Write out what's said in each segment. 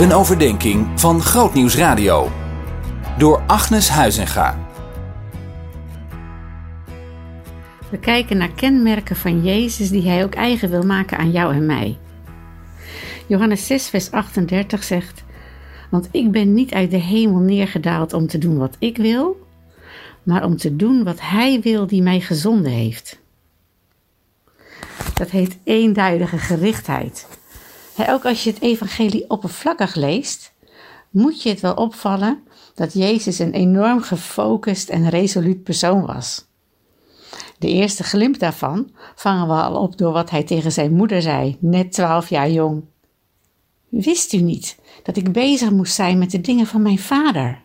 Een overdenking van Grootnieuws Radio. Door Agnes Huizinga. We kijken naar kenmerken van Jezus die hij ook eigen wil maken aan jou en mij. Johannes 6, vers 38 zegt: Want ik ben niet uit de hemel neergedaald om te doen wat ik wil, maar om te doen wat hij wil die mij gezonden heeft. Dat heet eenduidige gerichtheid. Ook als je het evangelie oppervlakkig leest, moet je het wel opvallen dat Jezus een enorm gefocust en resoluut persoon was. De eerste glimp daarvan vangen we al op door wat hij tegen zijn moeder zei, net twaalf jaar jong. Wist u niet dat ik bezig moest zijn met de dingen van mijn vader?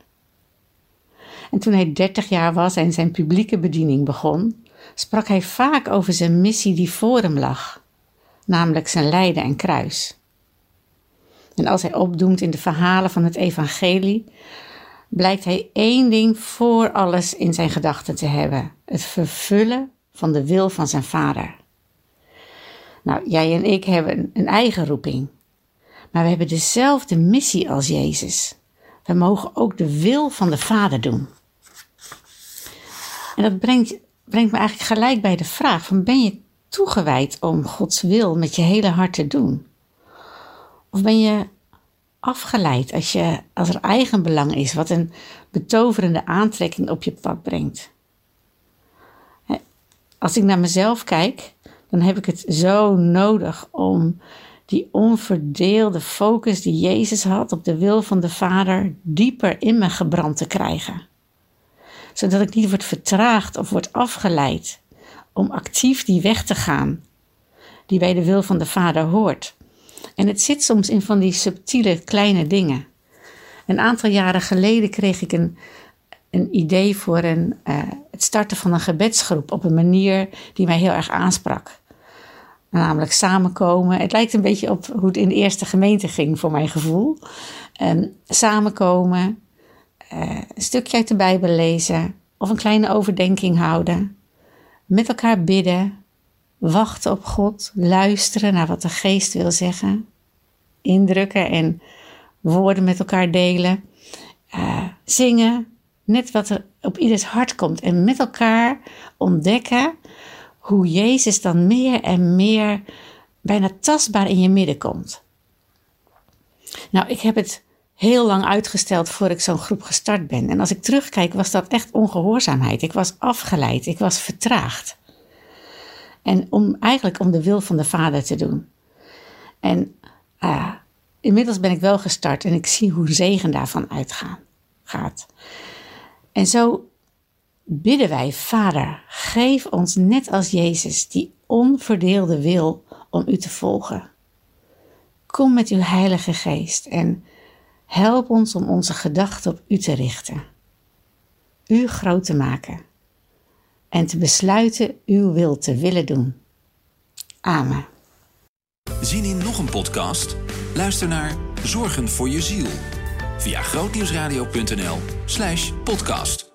En toen hij dertig jaar was en zijn publieke bediening begon, sprak hij vaak over zijn missie die voor hem lag, namelijk zijn lijden en kruis. En als hij opdoemt in de verhalen van het evangelie, blijkt hij één ding voor alles in zijn gedachten te hebben: het vervullen van de wil van zijn vader. Nou, jij en ik hebben een eigen roeping, maar we hebben dezelfde missie als Jezus. We mogen ook de wil van de Vader doen. En dat brengt brengt me eigenlijk gelijk bij de vraag: van ben je toegewijd om Gods wil met je hele hart te doen? Of ben je afgeleid als, je, als er eigen belang is, wat een betoverende aantrekking op je pad brengt? Als ik naar mezelf kijk, dan heb ik het zo nodig om die onverdeelde focus die Jezus had op de wil van de Vader dieper in me gebrand te krijgen zodat ik niet word vertraagd of word afgeleid om actief die weg te gaan die bij de wil van de Vader hoort. En het zit soms in van die subtiele kleine dingen. Een aantal jaren geleden kreeg ik een, een idee voor een, uh, het starten van een gebedsgroep op een manier die mij heel erg aansprak. Namelijk samenkomen. Het lijkt een beetje op hoe het in de eerste gemeente ging, voor mijn gevoel. Um, samenkomen, uh, een stukje uit de Bijbel lezen of een kleine overdenking houden. Met elkaar bidden, wachten op God, luisteren naar wat de geest wil zeggen, indrukken en woorden met elkaar delen, uh, zingen, net wat er op ieders hart komt en met elkaar ontdekken hoe Jezus dan meer en meer bijna tastbaar in je midden komt. Nou, ik heb het heel lang uitgesteld voor ik zo'n groep gestart ben. En als ik terugkijk, was dat echt ongehoorzaamheid. Ik was afgeleid, ik was vertraagd. En om eigenlijk om de wil van de Vader te doen. En uh, inmiddels ben ik wel gestart en ik zie hoe zegen daarvan uitgaat. En zo bidden wij, Vader, geef ons net als Jezus die onverdeelde wil om u te volgen. Kom met uw Heilige Geest en Help ons om onze gedachten op U te richten, U groot te maken en te besluiten Uw wil te willen doen. Amen. Zien in nog een podcast? Luister naar Zorgen voor je ziel via grootnieuwsradio.nl/podcast.